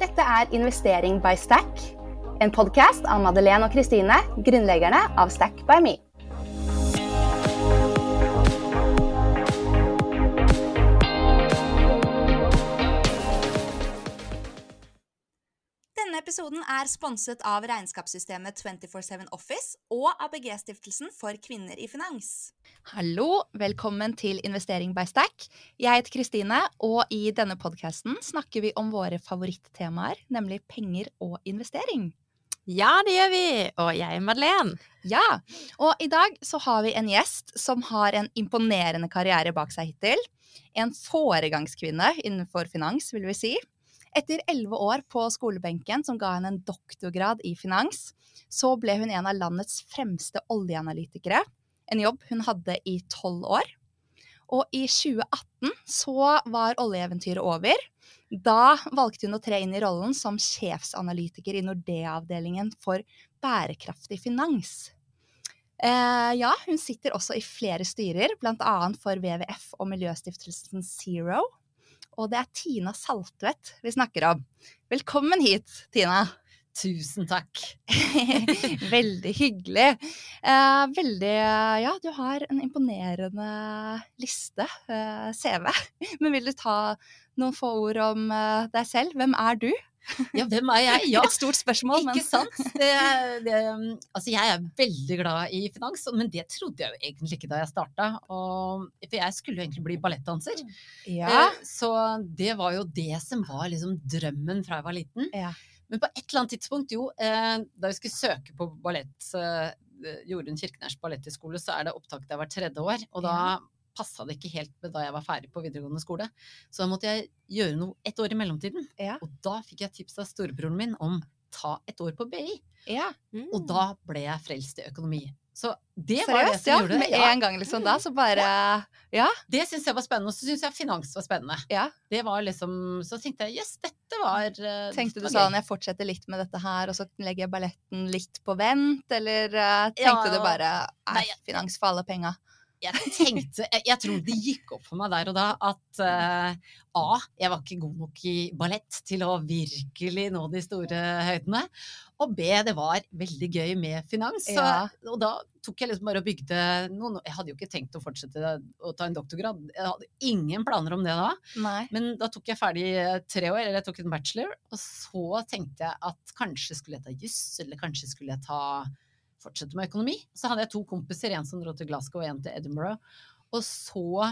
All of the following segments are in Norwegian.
Dette er Investering by Stack, en podkast av Madeleine og Kristine, grunnleggerne av Stack by Me. Denne episoden er sponset av regnskapssystemet 247 Office og ABG-stiftelsen for kvinner i finans. Hallo, velkommen til Investering by Stack. Jeg heter Kristine, og i denne podkasten snakker vi om våre favorittemaer, nemlig penger og investering. Ja, det gjør vi! Og jeg er Madeleine. Ja, og i dag så har vi en gjest som har en imponerende karriere bak seg hittil. En foregangskvinne innenfor finans, vil vi si. Etter elleve år på skolebenken som ga henne en doktorgrad i finans, så ble hun en av landets fremste oljeanalytikere. En jobb hun hadde i tolv år. Og i 2018 så var oljeeventyret over. Da valgte hun å tre inn i rollen som sjefsanalytiker i Nordea-avdelingen for bærekraftig finans. Eh, ja, hun sitter også i flere styrer, bl.a. for WWF og miljøstiftelsen Zero. Og det er Tina Saltvedt vi snakker om. Velkommen hit, Tina. Tusen takk. veldig hyggelig. Eh, veldig Ja, du har en imponerende liste, eh, CV. Men vil du ta noen få ord om eh, deg selv? Hvem er du? Ja, hvem er jeg? Ja. Et stort spørsmål, men Ikke sant? Det, det, altså, jeg er veldig glad i finans, men det trodde jeg jo egentlig ikke da jeg starta. For jeg skulle jo egentlig bli ballettdanser. Ja. Så det var jo det som var liksom drømmen fra jeg var liten. Ja. Men på et eller annet tidspunkt, jo, da vi skulle søke på ballett, Jorunn Kirkenærs balletthøgskole, så er det opptak der hvert tredje år. Og da passa det ikke helt med da jeg var ferdig på videregående skole. Så da måtte jeg gjøre noe et år i mellomtiden. Ja. Og da fikk jeg tips av storebroren min om ta et år på BI. Ja. Mm. Og da ble jeg frelst i økonomi. Så det Seriøst, var det som ja, gjorde det. Med en gang, liksom. Da så bare Ja. Det syns jeg var spennende. Og så syns jeg finans var spennende. Ja. Det var liksom Så tenkte jeg yes, dette var uh, Tenkte du sånn jeg fortsetter litt med dette her, og så legger jeg balletten litt på vent, eller uh, tenkte du bare nei, finans for alle penga? Jeg tenkte jeg, jeg tror det gikk opp for meg der og da at uh, A. Jeg var ikke god nok i ballett til å virkelig nå de store høydene. Og B. Det var veldig gøy med finans. Så, Ja. og da tok jeg liksom bare og bygde noen Jeg hadde jo ikke tenkt å fortsette å ta en doktorgrad. Jeg hadde ingen planer om det da. Nei. Men da tok jeg ferdig eh, tre år, eller jeg tok en bachelor. Og så tenkte jeg at kanskje skulle jeg ta juss, eller kanskje skulle jeg ta fortsette med økonomi. Så hadde jeg to kompiser, en som dro til Glasgow og en til Edinburgh. Og så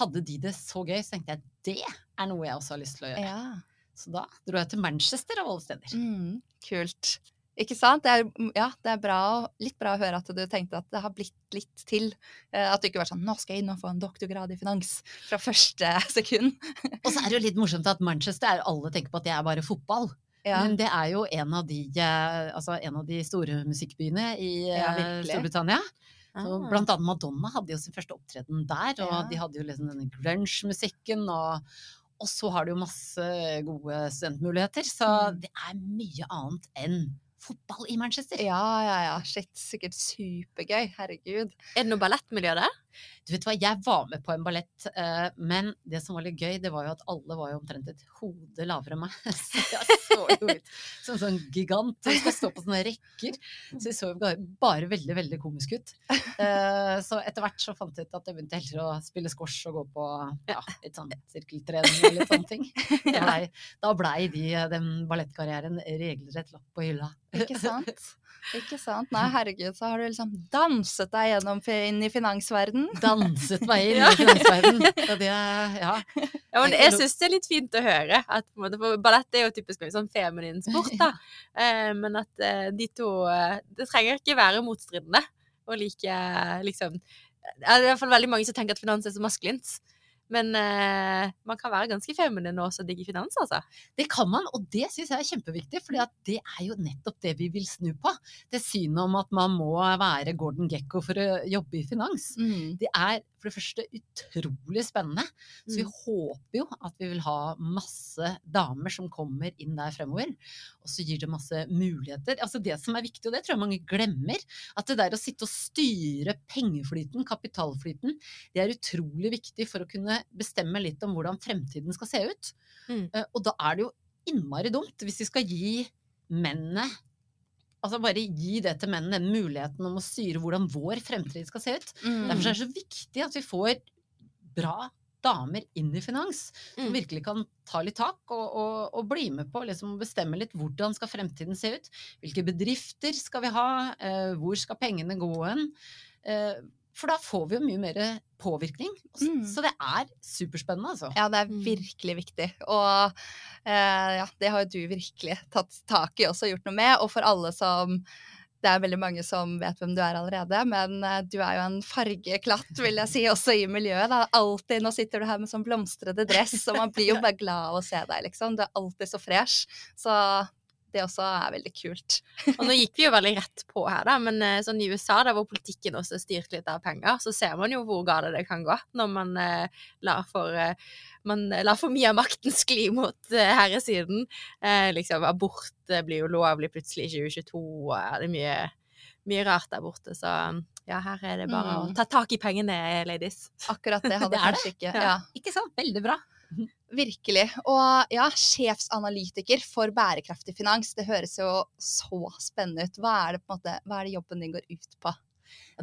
hadde de det så gøy, så tenkte jeg det er noe jeg også har lyst til å gjøre. Ja. Så da dro jeg til Manchester av alle steder. Mm, kult. Ikke sant? Det er, ja, det er bra, litt bra å høre at du tenkte at det har blitt litt til. Eh, At du ikke var sånn 'nå skal jeg inn og få en doktorgrad i finans' fra første sekund. Og så er det jo litt morsomt at Manchester er alle tenker på at det er bare fotball. Ja. Men det er jo en av de, eh, altså en av de store musikkbyene i Ja, eh. Storbritannia. Så Ah. blant annet Madonna hadde jo sin første opptreden der, og Ja. de hadde jo liksom denne grunge-musikken. Og, og så har de jo masse gode studentmuligheter, så Mm. det er mye annet enn fotball i Manchester. ja, ja, ja. Shit, sikkert supergøy. Herregud. Er det noe ballettmiljø der? Du vet hva, jeg var med på en ballett, eh, men det som var litt gøy, det var jo at alle var jo omtrent et hode lavere enn meg. Så jeg så jo ut som en sånn gigant. som skal stå på sånne rekker. Så jeg så jo bare, veldig, veldig komisk ut. Eh, så etter hvert så fant jeg ut at jeg begynte heller å spille squash og gå på ja, litt sånn sirkeltrening og litt sånne ting. Da blei de, den ballettkarrieren regelrett lagt på hylla. Ikke sant? Ikke sant? Nei, herregud, så har du liksom danset deg gjennom inn i finansverden. Danset meg inn i finansverden. Det, ja. Ja, men Jeg- syns det er litt fint å høre. At, på en måte, for ballett er jo typisk en sånn feminin sport, da. Eh, men at eh, de to eh, Det trenger ikke være motstridende. Og like liksom Det er i hvert fall veldig mange som tenker at finans er så maskulint. Men eh, man kan være ganske feminin og også digge finans, altså. Det kan man, og det syns jeg er kjempeviktig, for det er jo nettopp det vi vil snu på. Det synet om at man må være Gordon Gekko for å jobbe i finans. Mm. Det er for det første utrolig spennende. Så vi Mm. håper jo at vi vil ha masse damer som kommer inn der fremover. Og så gir det masse muligheter. Altså det som er viktig, og det tror jeg mange glemmer, at det der å sitte og styre pengeflyten, kapitalflyten, det er utrolig viktig for å kunne bestemme litt om hvordan fremtiden skal se ut. Mm. Eh, Og da er det jo innmari dumt hvis vi skal gi mennene Altså bare gi det til mennene, den muligheten om å styre hvordan vår fremtid skal se ut. Mm. Derfor er det så viktig at vi får bra damer inn i finans, som Mm. virkelig kan ta litt tak og, og, og bli med på liksom, bestemme litt hvordan skal fremtiden se ut. Hvilke bedrifter skal vi ha, eh, hvor skal pengene gå hen? For da får vi jo mye mer påvirkning. Så, Mm. så det er superspennende, altså. Ja, det er Mm. virkelig viktig. Og eh, ja, det har jo du virkelig tatt tak i også og gjort noe med. Og for alle som Det er veldig mange som vet hvem du er allerede, men eh, du er jo en fargeklatt, vil jeg si, også i miljøet. Da. Alltid, nå sitter du her med sånn blomstrede dress, og man blir jo bare glad av å se deg, liksom. Du er alltid så fresh. Så det også er veldig kult. Og nå gikk vi jo veldig rett på her, da, men eh, sånn i USA, der hvor politikken også er styrt litt av penger, så ser man jo hvor galt det kan gå når man eh, lar for eh, man lar for mye av makten skli mot eh, herresiden. Eh, liksom, abort eh, blir jo lovlig plutselig i 2022, og ja, det er mye, mye rart der borte. Så ja, her er det bare Mm. å ta tak i pengene, ladies. Akkurat det hadde jeg er kanskje ikke Ja. ja. Ikke sant? Veldig bra. Virkelig. Og ja, sjefsanalytiker for bærekraftig finans, det høres jo så spennende ut. Hva er det, måte, hva er det jobben din går ut på?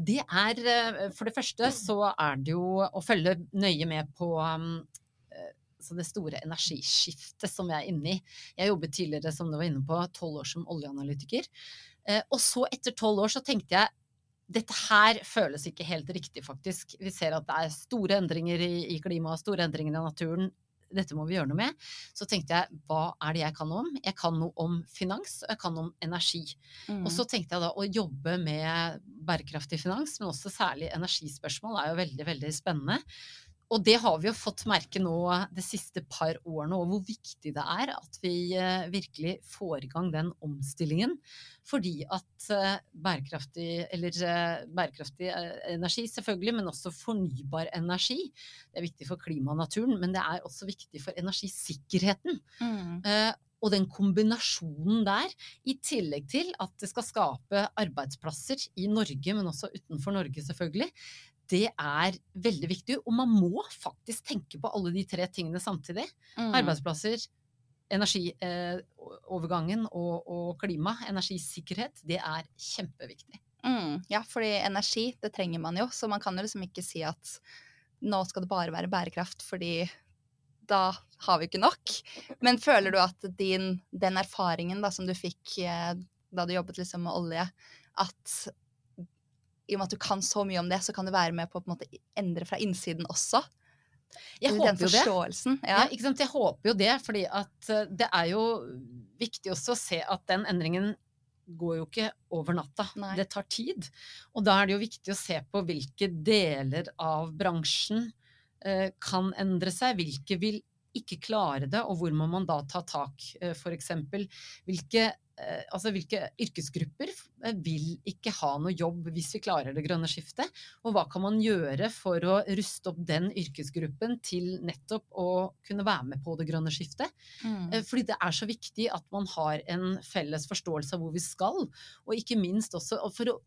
Det er eh, For det første så er det jo å følge nøye med på eh, så det store energiskiftet som vi er inne i. Jeg jobbet tidligere, som du var inne på, tolv år som oljeanalytiker. Eh, Og så etter tolv år så tenkte jeg dette her føles ikke helt riktig, faktisk. Vi ser at det er store endringer i, i klimaet, store endringer i naturen. Dette må vi gjøre noe med. Så tenkte jeg, hva er det jeg kan om? Jeg kan noe om finans, og jeg kan om energi. Mm. Og så tenkte jeg da å jobbe med bærekraftig finans, men også særlig energispørsmål, er jo veldig, veldig spennende. Og det har vi jo fått merke nå de siste par årene, og hvor viktig det er at vi eh, virkelig får i gang den omstillingen. Fordi at eh, bærekraftig, eller eh, bærekraftig energi selvfølgelig, men også fornybar energi, det er viktig for klimaet og naturen, men det er også viktig for energisikkerheten. Mm. Og den kombinasjonen der, i tillegg til at det skal skape arbeidsplasser i Norge, men også utenfor Norge selvfølgelig, det er veldig viktig. Og man må faktisk tenke på alle de tre tingene samtidig. Mm. Arbeidsplasser, energiovergangen og, og klima, energisikkerhet, det er kjempeviktig. Mm. Ja, fordi energi, det trenger man jo, så man kan jo liksom ikke si at nå skal det bare være bærekraft, fordi da har vi ikke nok. Men føler du at din, den erfaringen da, som du fikk eh, da du jobbet liksom med olje, at i og med at du kan så mye om det, så kan du være med på å på en måte endre fra innsiden også? Jeg Eller håper den jo det. Ja. Ja. ikke sant? Jeg håper jo det, fordi at eh, det er jo viktig også å se at den endringen går jo ikke over natta. Nei. Det tar tid. Og da er det jo viktig å se på hvilke deler av bransjen eh, kan endre seg, hvilke vil ikke klare det, og hvor må man da ta tak, F.eks. for eksempel. Hvilke, eh, altså hvilke yrkesgrupper eh, vil ikke ha noe jobb hvis vi klarer det grønne skiftet? Og hva kan man gjøre for å ruste opp den yrkesgruppen til nettopp å kunne være med på det grønne skiftet? Mm. Eh, Fordi det er så viktig at man har en felles forståelse av hvor vi skal, og ikke minst også for å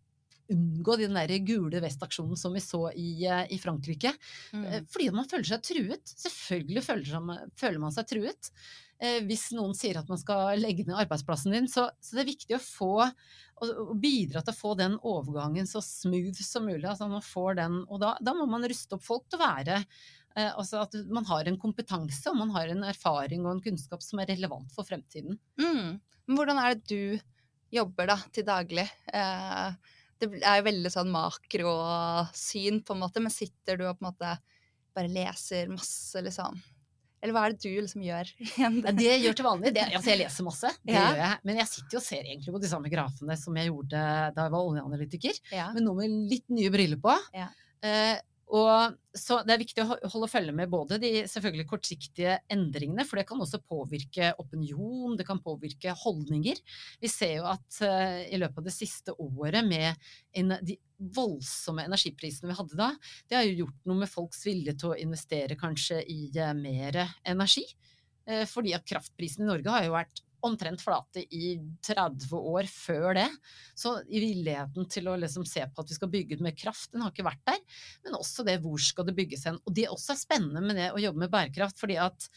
unngå den der gule vestaksjonen som vi så i, eh, i Frankrike. Eh, Mm. Fordi man føler seg truet. Selvfølgelig føler man seg truet. Eh, hvis noen sier at man skal legge ned arbeidsplassen din. Så, så det er viktig å få å, bidra til å få den overgangen så smooth som mulig. Altså man får den, og da, da må man ruste opp folk til å være eh, altså At man har en kompetanse og man har en erfaring og en kunnskap som er relevant for fremtiden. Mm. Men hvordan er det du jobber da til daglig? Eh, det er jo veldig sånn makrosyn, på en måte, men sitter du og på en måte bare leser masse, liksom? Eller hva er det du liksom gjør? Ja, det jeg gjør til vanlig, det, altså jeg leser masse, det Ja. gjør jeg. Men jeg sitter jo og ser egentlig på de samme grafene som jeg gjorde da jeg var oljeanalytiker. Ja. men nå med litt nye briller på. Ja. Eh, og så det er viktig å ho- holde følge med både de selvfølgelig kortsiktige endringene, for det kan også påvirke opinion, det kan påvirke holdninger. Vi ser jo at uh, i løpet av det siste året med en, de voldsomme energiprisene vi hadde da, det har jo gjort noe med folks vilje til å investere kanskje i uh, mer energi. Uh, fordi at kraftprisen i Norge har jo vært omtrent flate i 30 år før det. Så villigheten til å liksom se på at vi skal bygge ut med kraft, den har ikke vært der. Men også det hvor skal det bygges hen. Og det også er spennende med det å jobbe med bærekraft, fordi at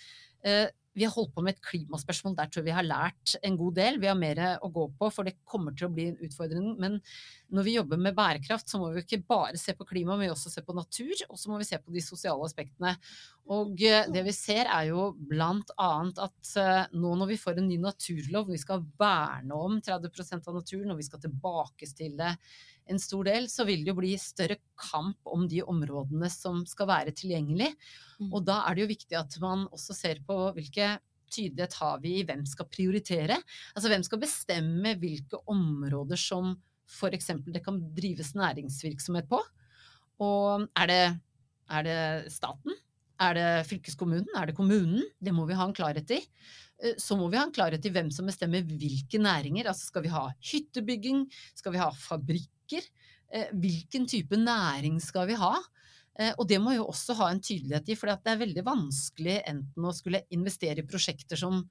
eh, vi har holdt på med et klimaspørsmål, der tror jeg vi har lært en god del. Vi har mer å gå på, for det kommer til å bli en utfordring. Men når vi jobber med bærekraft, så må vi ikke bare se på klima, men også se på natur. Og så må vi se på de sosiale aspektene. Og eh, det vi ser er jo blant annet at eh, nå når vi får en ny naturlov, vi skal verne om 30% av naturen, og vi skal tilbakestille en stor del, så vil det jo bli større kamp om de områdene som skal være tilgjengelig. Mm. Og da er det jo viktig at man også ser på hvilke tydelighet har vi i hvem skal prioritere. Altså hvem skal bestemme hvilke områder som f.eks. det kan drives næringsvirksomhet på. Og er det, er det staten? Er det fylkeskommunen? Er det kommunen? Det må vi ha en klarhet i. Eh, Så må vi ha en klarhet i hvem som bestemmer hvilke næringer. Altså skal vi ha hyttebygging? Skal vi ha fabrikker? Eh, Hvilken type næring skal vi ha? Eh, Og det må jo også ha en tydelighet i, for det er veldig vanskelig enten å skulle investere i prosjekter som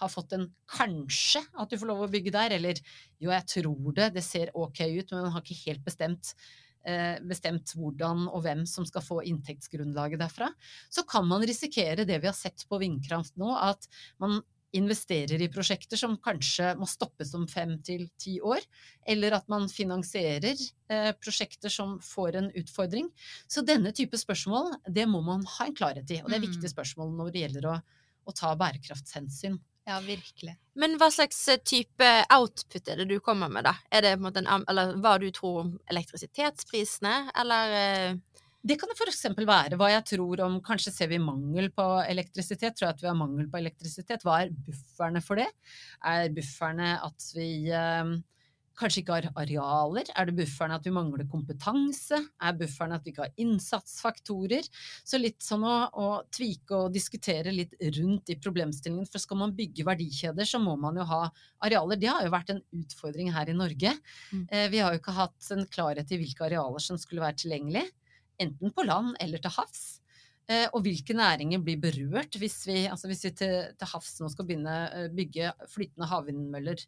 har fått en kanskje at du får lov å bygge der, eller jo, jeg tror det, det ser ok ut, men man har ikke helt bestemt eh, bestemt hvordan og hvem som skal få inntektsgrunnlaget derfra, så kan man risikere det vi har sett på vindkraft nå, at man investerer i prosjekter som kanskje må stoppes om fem til ti år, eller at man finansierer eh, prosjekter som får en utfordring. Så denne type spørsmål, det må man ha en klarhet i, og det er Mm. viktige spørsmål når det gjelder å, å ta bærekraftshensyn. Ja, virkelig. Men hva slags eh, type output er det du kommer med, da? Er det på en måte en, eller hva du tror om elektrisitetsprisene, eller eh, Det kan det f.eks. være hva jeg tror om Kanskje ser vi mangel på elektrisitet. Tror jeg at vi har mangel på elektrisitet. Hva er bufferne for det? Er bufferne at vi eh, kanskje ikke har arealer? Er det bufferne at vi mangler kompetanse? Er bufferne at vi ikke har innsatsfaktorer? Så litt sånn å, å tvike og diskutere litt rundt i problemstillingen. For skal man bygge verdikjeder, så må man jo ha arealer. Det har jo vært en utfordring her i Norge. Mm. Eh, vi har jo ikke hatt en klarhet i hvilke arealer som skulle være tilgjengelig enten på land eller til havs. Eh, og hvilke næringer blir berørt hvis vi, altså hvis vi til, til havs nå skal begynne å bygge flytende havvindmøller.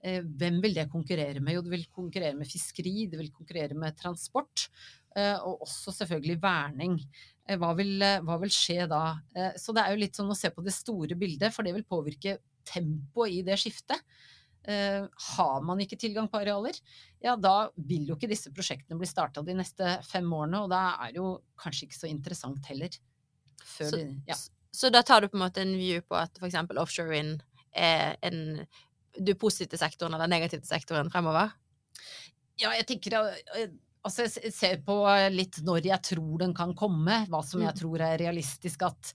Eh, hvem vil det konkurrere med? Jo, det vil konkurrere med fiskeri, det vil konkurrere med transport. eh, og også selvfølgelig verning. Eh, hva, vil, eh, hva vil skje da? Eh, så det er jo litt sånn å se på det store bildet, for det vil påvirke tempoet i det skiftet. Eh, har man ikke tilgang på arealer, ja da vil jo ikke disse prosjektene bli starta de neste fem årene, og da er det jo kanskje ikke så interessant heller. Så- de, ja. Så da tar du på en måte en view på at f.eks. offshore wind er en Du positive sektoren eller negative sektoren fremover? ja, jeg tenker eh, Altså, jeg ser på litt når jeg tror den kan komme, hva som jeg Mm. tror er realistisk at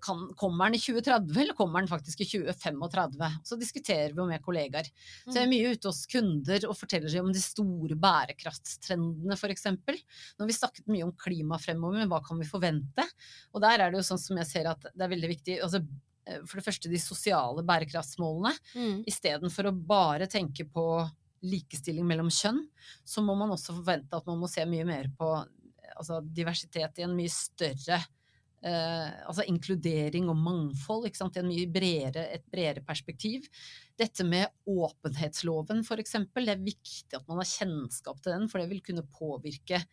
kan, Kommer den i 2030, eller kommer den faktisk i 2035? Så diskuterer vi jo med kollegaer. Så jeg er mye ute hos kunder og forteller om de store bærekraftstrendene, f.eks. Nå har vi snakket mye om klima fremover, men hva kan vi forvente? Og der er det jo sånn som jeg ser at det er veldig viktig altså, eh, For det første de sosiale bærekraftsmålene. Mm. Istedenfor å bare tenke på likestilling mellom kjønn, så må man også forvente at man må se mye mer på altså, diversitet i en mye større eh, altså inkludering og mangfold ikke sant? i mye bredere, et bredere perspektiv. Dette med åpenhetsloven, eksempel, det er viktig at man har kjennskap til den, for det vil kunne påvirke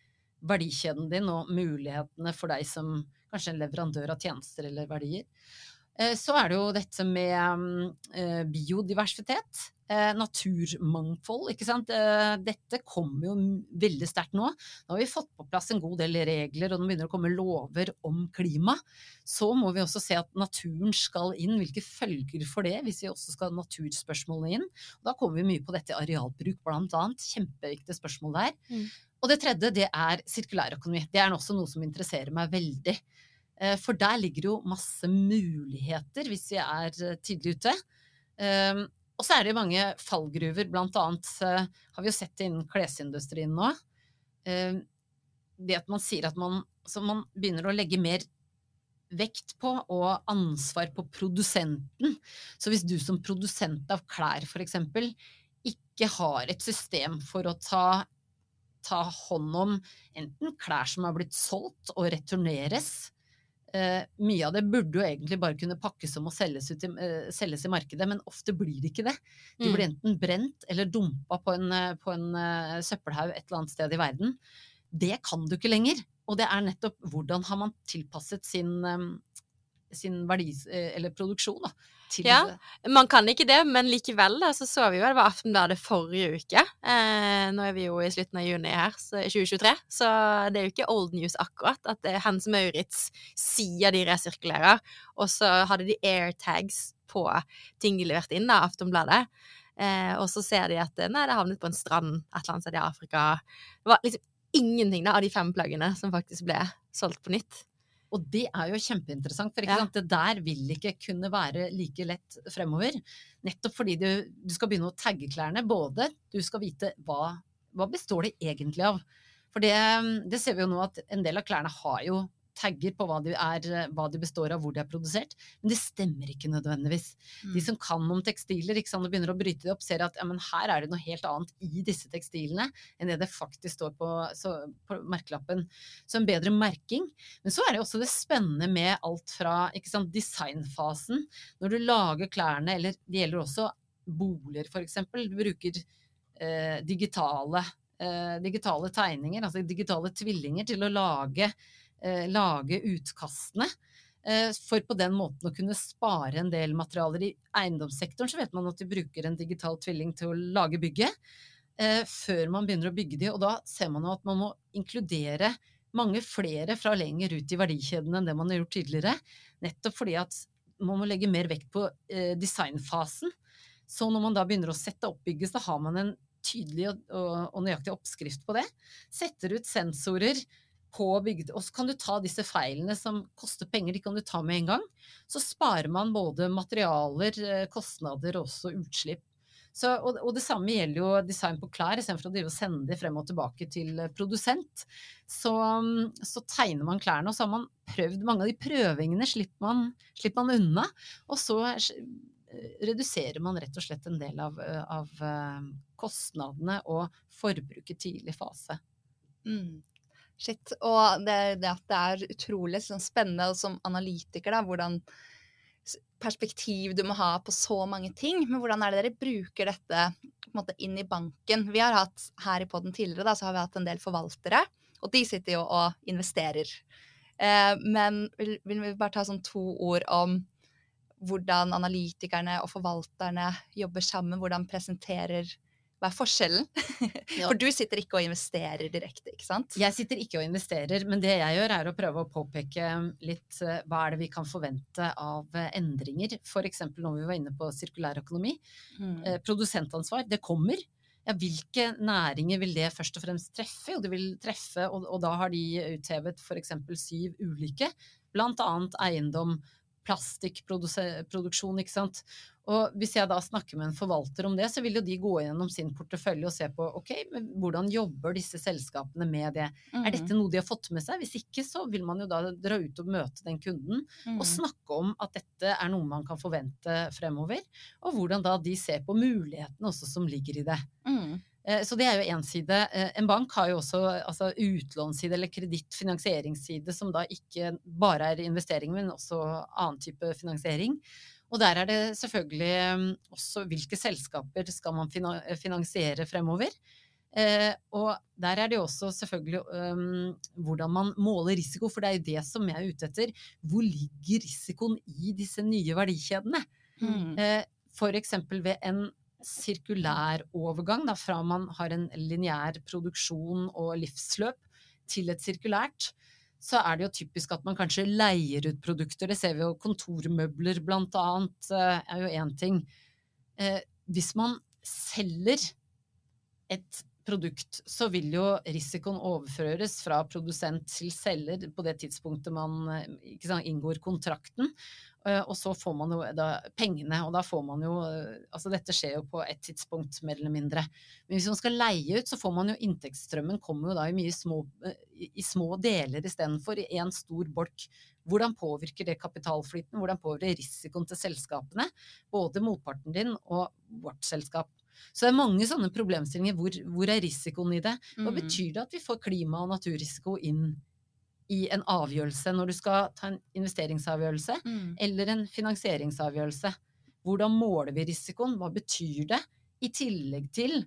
verdikjeden din og mulighetene for deg som kanskje en leverandør av tjenester eller verdier. Eh, Så er det jo dette med mm, eh, biodiversitet, eh, naturmangfold, ikke sant. Eh, Dette kommer jo veldig sterkt nå. Nå har vi fått på plass en god del regler, og det begynner å komme lover om klima. Så må vi også se at naturen skal inn. Hvilke følger for det, hvis vi også skal ha naturspørsmålene inn? Og da kommer vi mye på dette arealbruk, blant annet. Kjempeviktige spørsmål der. Mm. Og det tredje, det er sirkulærøkonomi. Det er også noe som interesserer meg veldig. Eh, For der ligger jo masse muligheter hvis vi er tidlig ute. Og så er det mange fallgruver, blant annet eh, har vi jo sett det innen klesindustrien nå. Um, Det at man sier at man, man begynner å legge mer vekt på og ansvar på produsenten. Så hvis du som produsent av klær f.eks. ikke har et system for å ta ta hånd om enten klær som har blitt solgt og returneres. Eh, mye av det burde jo egentlig bare kunne pakkes om og selges, ut i, eh, selges i markedet, men ofte blir det ikke det. De Mm. blir enten brent eller dumpa på en, eh, på en eh, søppelhaug et eller annet sted i verden. Det kan du ikke lenger. Og det er nettopp hvordan har man tilpasset sin, eh, sin verdi, eh, eller produksjon, da. Ja. Man kan ikke det, men likevel da, så så vi jo det var Aftenbladet forrige uke. Eh, nå er vi jo i slutten av juni her, så 2023, så det er jo ikke old news akkurat at det er Hans Maurits sier de resirkulerer, og så hadde de airtags på ting de leverte inn, da, Aftenbladet. Eh, og så ser de at nei, det havnet på en strand et eller annet sted i Afrika. Det var liksom ingenting da, av de fem plaggene som faktisk ble solgt på nytt. Og det er jo kjempeinteressant, for ikke Ja. det der vil ikke kunne være like lett fremover. Nettopp fordi du, du skal begynne å tagge klærne. Både du skal vite hva, hva består det egentlig av. For det, det ser vi jo nå at en del av klærne har jo tagger på hva de, er, hva de består av, hvor de er produsert. Men det stemmer ikke nødvendigvis. De som kan om tekstiler sant, og begynner å bryte det opp, ser at ja, men her er det noe helt annet i disse tekstilene enn det det faktisk står på, så, på merkelappen. Så en bedre merking. Men så er det også det spennende med alt fra sant, designfasen. Når du lager klærne, eller det gjelder også boliger f.eks. Du bruker eh, digitale, eh, digitale tegninger, altså digitale tvillinger, til å lage, eh, lage utkastene. Eh, For på den måten å kunne spare en del materialer. I eiendomssektoren så vet man at de bruker en digital tvilling til å lage bygget. eh, Før man begynner å bygge de, og da ser man at man må inkludere mange flere fra lenger ut i verdikjeden enn det man har gjort tidligere. Nettopp fordi at man må legge mer vekt på eh, designfasen. Så når man da begynner å sette opp bygget, så har man en tydelig og nøyaktig oppskrift på det. Setter ut sensorer på og så kan du ta disse feilene som koster penger, de kan du ta med en gang. Så sparer man både materialer, eh, kostnader og også utslipp. Så, og, og, det samme gjelder jo design på klær, istedenfor å sende de frem og tilbake til eh, produsent. Så, mm, så, tegner man klærne, og så har man prøvd Mange av de prøvingene slipper man, slipper man unna. Og så eh, reduserer man rett og slett en del av, av kostnadene og forbruket tidlig fase. Mm. Shit. Og det, det, at det er utrolig sånn, spennende og som analytiker, da, hvordan perspektiv du må ha på så mange ting. Men hvordan er det dere bruker dette måte, inn i banken? Vi har hatt her i poden tidligere da, så har vi hatt en del forvaltere, og de sitter jo og investerer. Eh, men vil, vil, vi bare ta sånn to ord om hvordan analytikerne og forvalterne jobber sammen? Hvordan presenterer hva er forskjellen? For du sitter ikke og investerer direkte, ikke sant? Jeg sitter ikke og investerer, men det jeg gjør er å prøve å påpeke litt uh, hva er det vi kan forvente av uh, endringer. F.eks. når vi var inne på sirkulærøkonomi. Mm. Uh, produsentansvar, det kommer. Ja, hvilke næringer vil det først og fremst treffe? Jo, det vil treffe, og, og da har de uthevet f.eks. syv ulike, annet eiendom, plastikkproduksjon, ikke sant. Og hvis jeg da snakker med en forvalter om det, så vil jo de gå gjennom sin portefølje og se på ok, men hvordan jobber disse selskapene med det. Mm. Er dette noe de har fått med seg? Hvis ikke, så vil man jo da dra ut og møte den kunden mm. og snakke om at dette er noe man kan forvente fremover. Og hvordan da de ser på mulighetene også som ligger i det. Mm. Så det er jo én side. En bank har jo også altså utlånsside eller kredittfinansieringsside, som da ikke bare er investering, men også annen type finansiering. Og der er det selvfølgelig også hvilke selskaper skal man finansiere fremover. Eh, og der er det jo også selvfølgelig um, hvordan man måler risiko, for det er jo det som jeg er ute etter. Hvor ligger risikoen i disse nye verdikjedene? Mm. Eh, F.eks. ved en sirkulær overgang, da, fra man har en lineær produksjon og livsløp til et sirkulært, så er det jo typisk at man kanskje leier ut produkter. Det ser vi jo kontormøbler blant annet, er jo én ting. Eh, hvis man selger et produkt, så vil jo risikoen overføres fra produsent til selger på det tidspunktet man sant, inngår kontrakten. Og så får man jo da pengene, og da får man jo Altså dette skjer jo på et tidspunkt, mer eller mindre. Men hvis man skal leie ut, så får man jo inntektsstrømmen kommer jo da i mye små, i små deler istedenfor i én stor bolk. Hvordan påvirker det kapitalflyten? Hvordan påvirker det risikoen til selskapene? Både motparten din og vårt selskap. Så det er mange sånne problemstillinger. Hvor, hvor er risikoen i det? Hva Mm. betyr det at vi får klima- og naturrisiko inn i en avgjørelse når du skal ta en investeringsavgjørelse Mm. eller en finansieringsavgjørelse? Hvordan måler vi risikoen? Hva betyr det? I tillegg til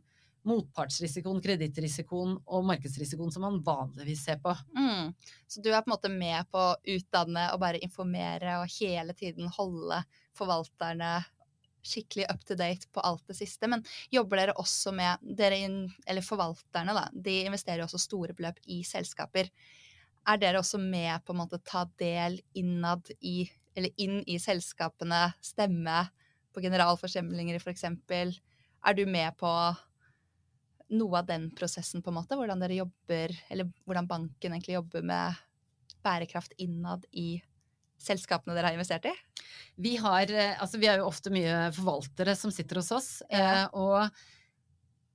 motpartsrisikoen, kredittrisikoen og markedsrisikoen som man vanligvis ser på. Mm. Så du er på en måte med på å utdanne og bare informere og hele tiden holde forvalterne skikkelig up to date på alt det siste. Men jobber dere også med dere inn, Eller forvalterne, da. De investerer også store beløp i selskaper. Er dere også med på en måte ta del innad i Eller inn i selskapene, stemme på generalforsamlinger f.eks.? Er du med på noe av den prosessen, på en måte? Hvordan dere jobber, eller hvordan banken egentlig jobber med bærekraft innad i selskapene dere har investert i? Vi har, eh, altså vi er jo ofte mye forvaltere som sitter hos oss, Ja. eh, og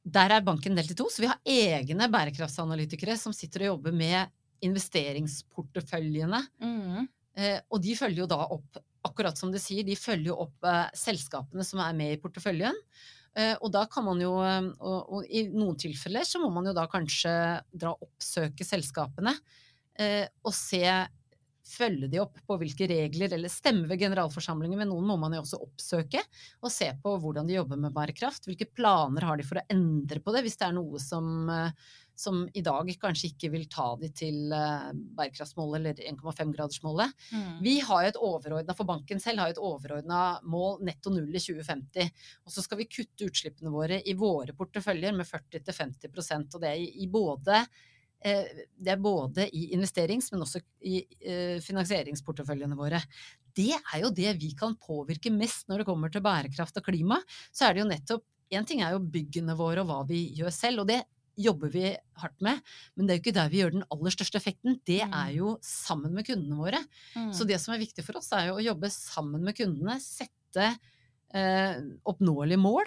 der er banken delt i to. Så vi har egne bærekraftsanalytikere som sitter og jobber med investeringsporteføljene. Mm. Eh, og de følger jo da opp, akkurat som du sier, de følger jo opp selskapene som er med i porteføljen. Og da kan man jo, og, i noen tilfeller så må man jo da kanskje dra oppsøke selskapene eh, og se Følge de opp på hvilke regler, eller stemme ved generalforsamlingen, men noen må man jo også oppsøke og se på hvordan de jobber med bærekraft. Hvilke planer har de for å endre på det, hvis det er noe som, eh, som i dag kanskje ikke vil ta de til eh, bærekraftsmålet eller 1,5-gradersmålet. Mm. Vi har jo et overordna, for banken selv har jo et overordna mål netto null i 2050. Og så skal vi kutte utslippene våre i våre porteføljer med 40-50% og det er i, i både det er både i investerings, men også i eh, finansieringsporteføljene våre. Det er jo det vi kan påvirke mest når det kommer til bærekraft og klima. Så er det jo nettopp Én ting er jo byggene våre og hva vi gjør selv, og det jobber vi hardt med. Men det er jo ikke der vi gjør den aller største effekten. Det Mm. er jo sammen med kundene våre. Mm. Så det som er viktig for oss, er jo å jobbe sammen med kundene, sette eh, oppnåelige mål,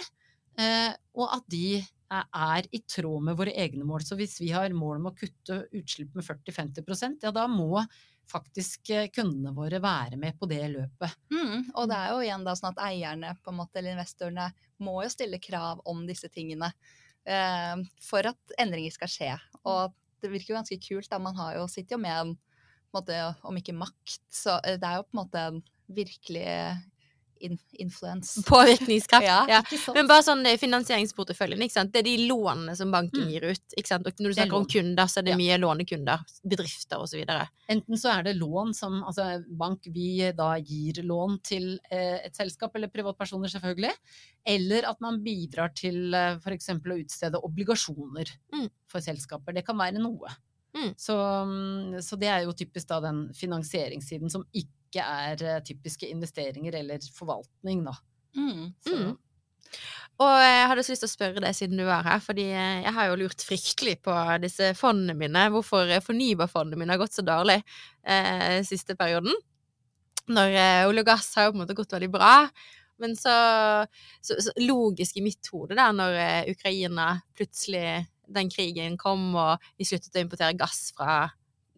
eh, og at de er, i tråd med våre egne mål. Så hvis vi har mål om å kutte utslipp med 40-50 ja da må faktisk eh, kundene våre være med på det løpet. Mm, og det er jo igjen da sånn at eierne på en måte, eller investorene må jo stille krav om disse tingene eh, for at endringer skal skje. Og det virker jo ganske kult. da, Man har jo, sitter jo med en, en måte, om ikke makt, så eh, det er jo på en måte en virkelig in influence. Påvirkningskraft. Ja, Ja. Men bare sånn eh, finansieringsporteføljen, ikke sant? det er de lånene som banken Mm. gir ut. Ikke sant? Og når du er snakker om kunder, så er det Ja. mye lånekunder, bedrifter osv. Enten så er det lån som altså bank vi da gir lån til eh, et selskap, eller privatpersoner selvfølgelig, eller at man bidrar til eh, f.eks. å utstede obligasjoner Mm. for selskaper. Det kan være noe. Mm. Så, mm, så det er jo typisk da den finansieringssiden som ikke er eh, typiske investeringer eller forvaltning, da. Mm. Så, Mm. Og jeg hadde så lyst til å spørre deg siden du er her, fordi eh, jeg har jo lurt fryktelig på disse fondene mine, hvorfor eh, fornybarfondene mine har gått så dårlig eh, siste perioden. Når eh, olje og gass har jo på en måte gått veldig bra. Men så, så, så logisk i mitt hode, da, når eh, Ukraina plutselig den krigen kom, og vi sluttet å importere gass fra,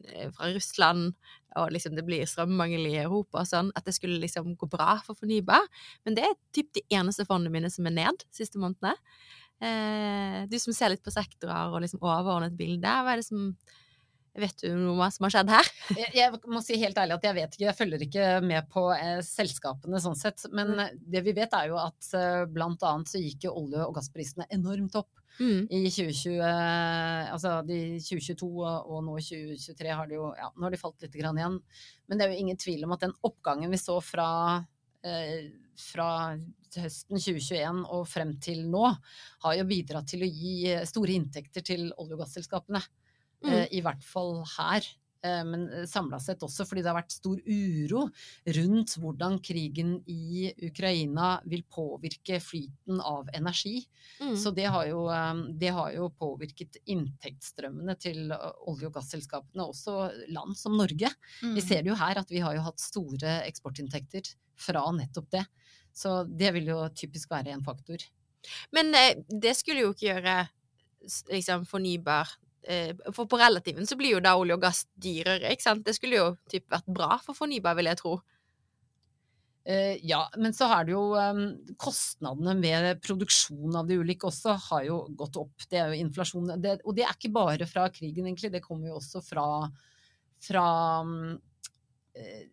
eh, fra Russland, og liksom det blir strømmangel i Europa og sånn, at det skulle liksom gå bra for fornybar. Men det er typ de eneste fondene mine som er ned de siste månedene. Eh, du som ser litt på sektorer og liksom overordnet bilde, hva er det som Vet du noe som har skjedd her? Jeg, jeg må si helt ærlig at jeg vet ikke, jeg følger ikke med på eh, selskapene sånn sett. Men Mm. det vi vet er jo at eh, blant annet så gikk jo olje- og gassprisene enormt opp. Mm. I 2020, eh, altså de 2022 og, og nå i 2023 har de jo ja, nå har de falt litt igjen. Men det er jo ingen tvil om at den oppgangen vi så fra, eh, fra høsten 2021 og frem til nå, har jo bidratt til å gi eh, store inntekter til olje- og gasselskapene. Mm. Eh, I hvert fall her. Eh, Men samla sett også fordi det har vært stor uro rundt hvordan krigen i Ukraina vil påvirke flyten av energi. Mm. Så det har, jo, eh, det har jo påvirket inntektsstrømmene til eh, olje- og gasselskapene, også land som Norge. Mm. Vi ser det jo her at vi har jo hatt store eksportinntekter fra nettopp det. Så det vil jo typisk være en faktor. Men eh, det skulle jo ikke gjøre liksom fornybar eh, For på relativen så blir jo da olje og gass dyrere, ikke sant? Det skulle jo typ vært bra for fornybar, vil jeg tro. Eh, ja, men så har det jo eh, kostnadene med produksjon av de ulike også har jo gått opp. Det er jo inflasjon. Det, og det er ikke bare fra krigen, egentlig. Det kommer jo også fra, fra mm, eh,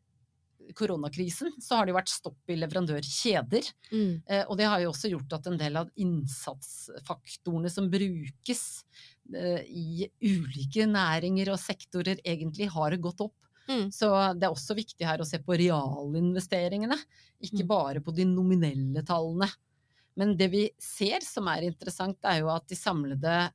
koronakrisen så har det jo vært stopp i leverandørkjeder. Mm. Eh, og det har jo også gjort at en del av innsatsfaktorene som brukes eh, i ulike næringer og sektorer, egentlig har det gått opp. Mm. Så det er også viktig her å se på realinvesteringene, ikke Mm. bare på de nominelle tallene. Men det vi ser som er interessant, er jo at de samlede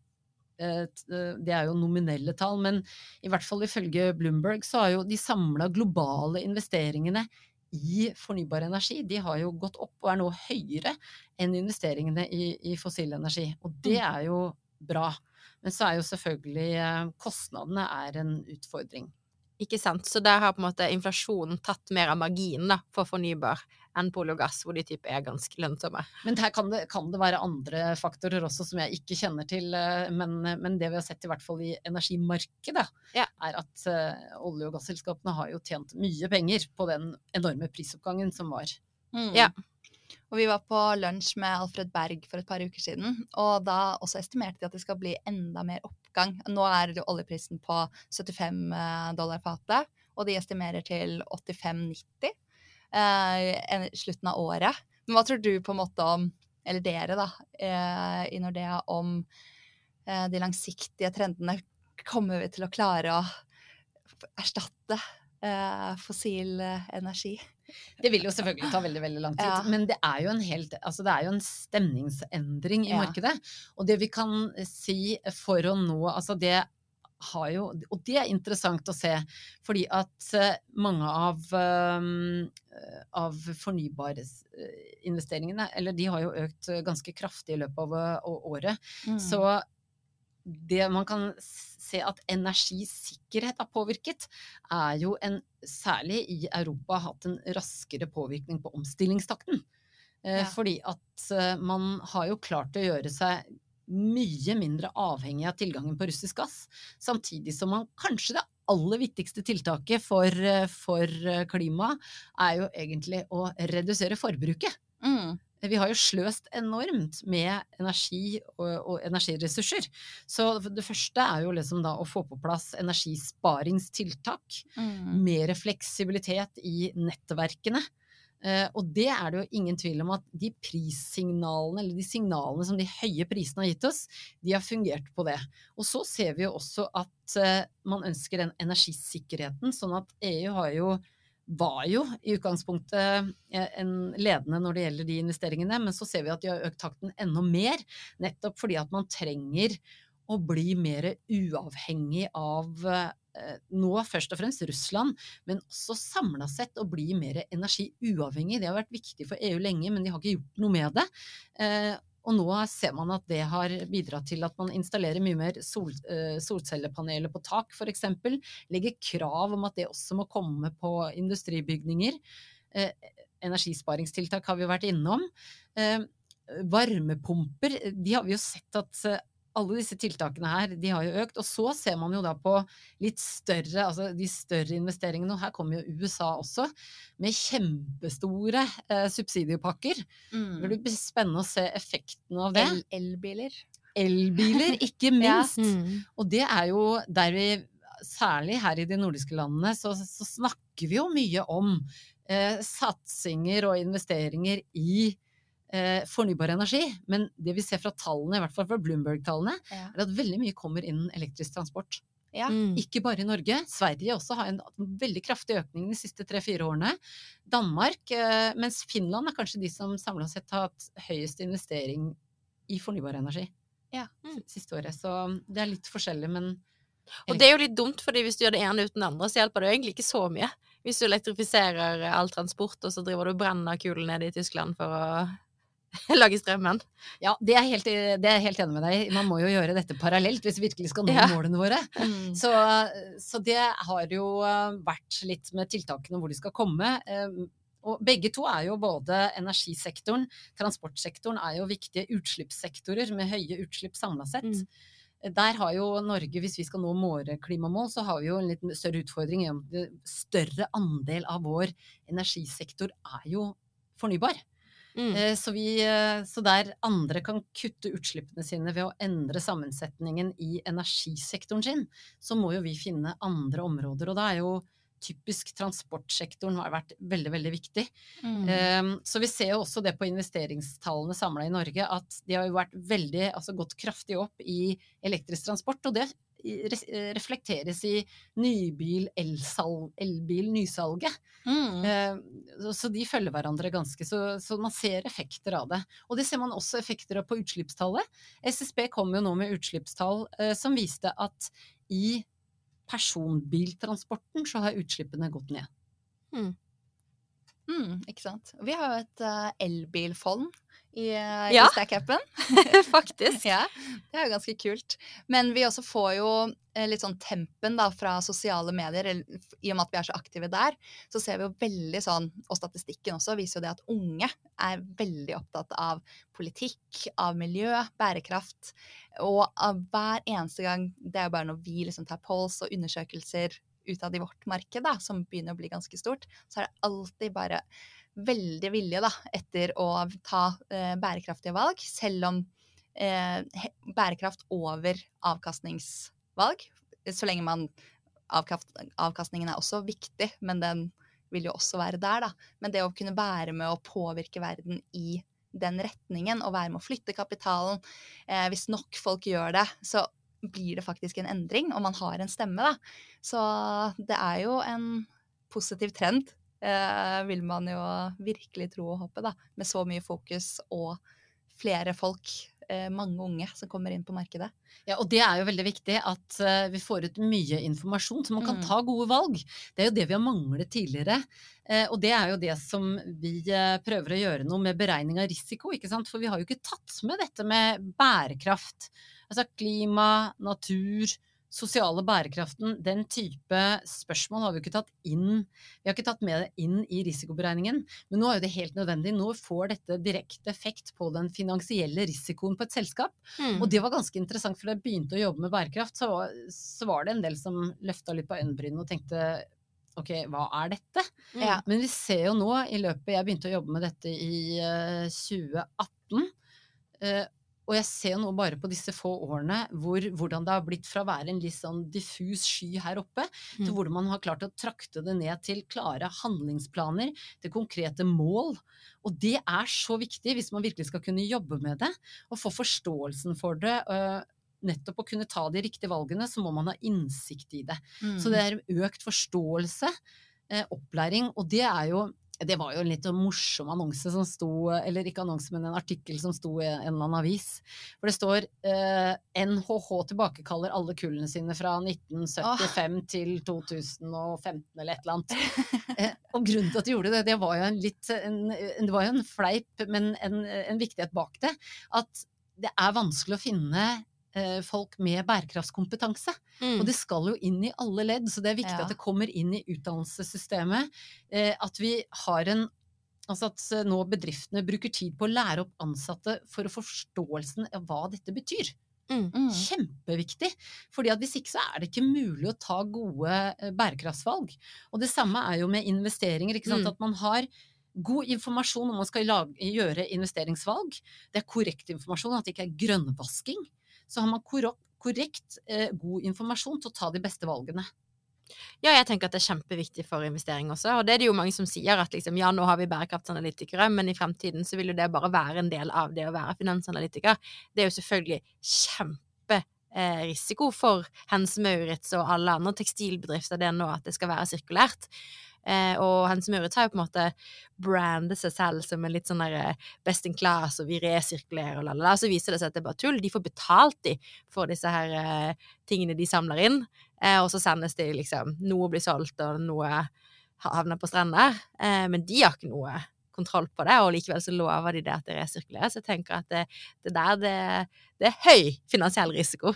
eh, eh, Det er jo nominelle tall, men i hvert fall ifølge Bloomberg så har jo de samla globale investeringene i fornybar energi, de har jo gått opp og er nå høyere enn investeringene i, i fossil energi. Og det er jo bra. Men så er jo selvfølgelig eh, kostnadene er en utfordring. Ikke sant? Så der har på en måte inflasjonen tatt mer av marginen for fornybar enn på olje og gass, hvor de type er ganske lønnsomme. Men her kan det, kan det være andre faktorer også som jeg ikke kjenner til. eh, Men, men det vi har sett i hvert fall i energimarkedet, Ja. er at uh, olje- og gasselskapene har jo tjent mye penger på den enorme prisoppgangen som var. Mm. Ja. Og vi var på lunsj med Alfred Berg for et par uker siden, og da også estimerte de at det skal bli enda mer oppgang. Nå er jo oljeprisen på 75 dollar fatet, og de estimerer til 85-90 eh, slutten av året. Men hva tror du på en måte om, eller dere da, eh, i Nordea, om eh, de langsiktige trendene? Kommer vi til å klare å erstatte eh, fossil eh, energi? Det vil jo selvfølgelig ta veldig veldig lang tid, Ja. men det er jo en helt, altså det er jo en stemningsendring i Ja. markedet. Og det vi kan si for å nå altså det har jo, Og det er interessant å se, fordi at eh, mange av, um, eh, av fornybarinvesteringene, eller de har jo økt eh, ganske kraftig i løpet av eh, året. Mm. Så det man kan se at energisikkerhet har påvirket, er jo en, særlig i Europa, hatt en raskere påvirkning på omstillingstakten. Eh, Ja. Fordi at eh, man har jo klart å gjøre seg mye mindre avhengig av tilgangen på russisk gass, samtidig som man kanskje det aller viktigste tiltaket for, eh, for klimaet er jo egentlig å redusere forbruket. Mm. Vi har jo sløst enormt med energi og, og energiressurser. Så det første er jo liksom da å få på plass energisparingstiltak. Mm. Mer fleksibilitet i nettverkene. Eh, og det er det jo ingen tvil om at de prissignalene, eller de signalene som de høye prisene har gitt oss, de har fungert på det. Og så ser vi jo også at eh, man ønsker den energisikkerheten, sånn at EU har jo var jo i utgangspunktet eh, en ledende når det gjelder de investeringene, men så ser vi at de har økt takten enda mer, nettopp fordi at man trenger å bli mer uavhengig av eh, nå først og fremst Russland, men også samla sett å bli mer energiuavhengig. Det har vært viktig for EU lenge, men de har ikke gjort noe med det. Og nå ser man at det har bidratt til at man installerer mye mer sol, eh, solcellepaneler på tak, f.eks. Legger krav om at det også må komme på industribygninger. Eh, energisparingstiltak har vi vært innom. Eh, varmepumper, de har vi jo sett at alle disse tiltakene her, de har jo økt. Og så ser man jo da på litt større, altså de større investeringene. Og her kommer jo USA også, med kjempestore eh, subsidiepakker. Mm. Det blir spennende å se effekten av det. Elbiler. Elbiler, ikke Ja. minst. Og det er jo der vi, særlig her i de nordiske landene, så, så snakker vi jo mye om eh, satsinger og investeringer i eh, fornybar energi. Men det vi ser fra tallene, i hvert fall fra Bloomberg-tallene, Ja. er at veldig mye kommer innen elektrisk transport. Ja. Mm. Ikke bare i Norge. Sverige også har en veldig kraftig økning de siste tre-fire årene. Danmark, eh, mens Finland er kanskje de som samla sett har hatt høyest investering i fornybar energi Ja. Mm. siste året. Så det er litt forskjellig, men Og det er jo litt dumt, fordi hvis du gjør det ene uten det andre, så hjelper det jo egentlig ikke så mye. Hvis du elektrifiserer all transport, og så driver du og brenner kulen nede i Tyskland for å lage strømmen. ja, det er, helt, det er helt enig med deg. Man må jo gjøre dette parallelt hvis vi virkelig skal nå Ja. målene våre. Mm. Så, så det har jo eh, vært litt med tiltakene hvor de skal komme. eh, Og begge to er jo både energisektoren, transportsektoren er jo viktige utslippssektorer med høye utslipp samla sett. Mm. Der har jo Norge, hvis vi skal nå våre klimamål, så har vi jo en litt større utfordring En større andel av vår energisektor er jo fornybar. Mm. Eh, Så, vi, eh, så der andre kan kutte utslippene sine ved å endre sammensetningen i energisektoren sin, så må jo vi finne andre områder. Og da er jo typisk transportsektoren har vært veldig, veldig viktig. Mm. Um, så vi ser jo også det på investeringstallene samla i Norge, at de har jo vært veldig, altså gått kraftig opp i elektrisk transport. Og det eh, reflekteres i nybil, elsal- elbil, nysalget. Mm. Eh, så- de følger hverandre ganske, så, så man ser effekter av det. Og det ser man også effekter av på utslippstallet. SSB kom jo nå med utslippstall eh, som viste at i personbiltransporten så har utslippene gått ned. Mm, ikke sant. Vi har jo et eh, elbilfond i, uh, Ja. i Stack-appen. Faktisk. Ja, det er jo ganske kult. Men vi også får jo eh, litt sånn tempen da fra sosiale medier, i og med at vi er så aktive der, så ser vi jo veldig sånn, og statistikken også viser jo det at unge er veldig opptatt av politikk, av miljø, bærekraft, og av hver eneste gang, det er jo bare når vi liksom tar polls og undersøkelser utad i vårt marked, da, som begynner å bli ganske stort, så er det alltid bare veldig villige da, etter å ta eh, bærekraftige valg, selv om eh, bærekraft over avkastningsvalg, så lenge man avkast, avkastningen er også viktig, men den vil jo også være der, da. Men det å kunne være med å påvirke verden i den retningen, og være med å flytte kapitalen eh, Hvis nok folk gjør det, så blir det faktisk en endring, og man har en stemme, da. Så det er jo en positiv trend, eh, vil man jo virkelig tro og håpe, da. Med så mye fokus og flere folk, eh, mange unge, som kommer inn på markedet. Ja, og det er jo veldig viktig at eh, vi får ut mye informasjon, så man kan Mm. ta gode valg. Det er jo det vi har manglet tidligere. Eh, og det er jo det som vi prøver å gjøre noe med beregning av risiko, ikke sant. For vi har jo ikke tatt med dette med bærekraft. Altså klima, natur, sosiale bærekraften. Den type spørsmål har vi ikke tatt inn. Vi har ikke tatt med det inn i risikoberegningen. Men nå er jo det helt nødvendig. Nå får dette direkte effekt på den finansielle risikoen på et selskap. Mm. Og det var ganske interessant, for da jeg begynte å jobbe med bærekraft, så var, så var det en del som løfta litt på øyenbrynene og tenkte ok, hva er dette? Ja. Men vi ser jo nå i løpet Jeg begynte å jobbe med dette i uh, 2018. eh, og jeg ser jo nå bare på disse få årene hvor, hvordan det har blitt fra å være en litt sånn diffus sky her oppe, til Mm. hvordan man har klart å trakte det ned til klare handlingsplaner, til konkrete mål. Og det er så viktig hvis man virkelig skal kunne jobbe med det, og få forståelsen for det. øh, nettopp å kunne ta de riktige valgene, så må man ha innsikt i det. Mm. Så det er økt forståelse, eh, opplæring, og det er jo det var jo en litt sånn morsom annonse som sto, eller ikke annonse, men en artikkel som sto i en eller annen avis. For det står eh, NHH tilbakekaller alle kullene sine fra 1975 til 2015 eller et eller annet. Eh, og grunnen til at de gjorde det, det var jo en litt en, Det var jo en fleip, men en, en viktighet bak det. At det er vanskelig å finne folk med bærekraftskompetanse. Mm. Og det skal jo inn i alle ledd, så det er viktig Ja. at det kommer inn i utdannelsessystemet. Eh, at vi har en Altså at eh, nå bedriftene bruker tid på å lære opp ansatte for å forståelsen av hva dette betyr. Mm. Mm. Kjempeviktig. fordi at hvis ikke så er det ikke mulig å ta gode eh, bærekraftsvalg. Og det samme er jo med investeringer. ikke sant? Mm. At man har god informasjon når man skal lage, gjøre investeringsvalg. Det er korrekt informasjon, at det ikke er grønnvasking. Så har man korrekt, korrekt eh, god informasjon til å ta de beste valgene. Ja, jeg tenker at det er kjempeviktig for investering også. Og det er det jo mange som sier, at liksom, ja, nå har vi bærekraftsanalytikere, men i fremtiden så vil jo det bare være en del av det å være finansanalytiker. Det er jo selvfølgelig kjemperisiko for Hense Maurits og alle andre tekstilbedrifter det nå at det skal være sirkulært. Eh, og Hense Maurits har jo på en måte brandet seg selv som en litt sånn der eh, best in class, og vi resirkulerer og lalala. Så viser det seg at det er bare tull. De får betalt, de, for disse her eh, tingene de samler inn. Eh, og så sendes de liksom Noe blir solgt, og noe havner på strender. Eh, men de har ikke noe kontroll på det, og likevel så lover de det at det resirkuleres. Jeg tenker at det, det der, det, det er høy finansiell risiko.